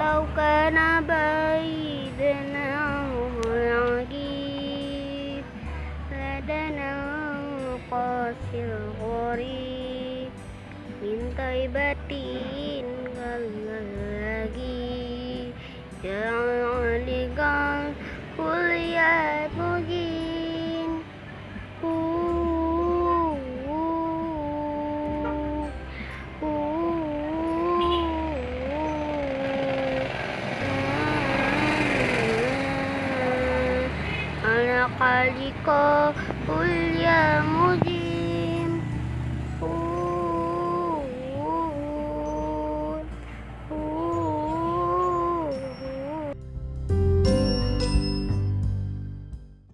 لو كان بعيدنا العجيب لدنا قاسي الغريب من طيبة كاللاجي جعل كليات مقالك قل يا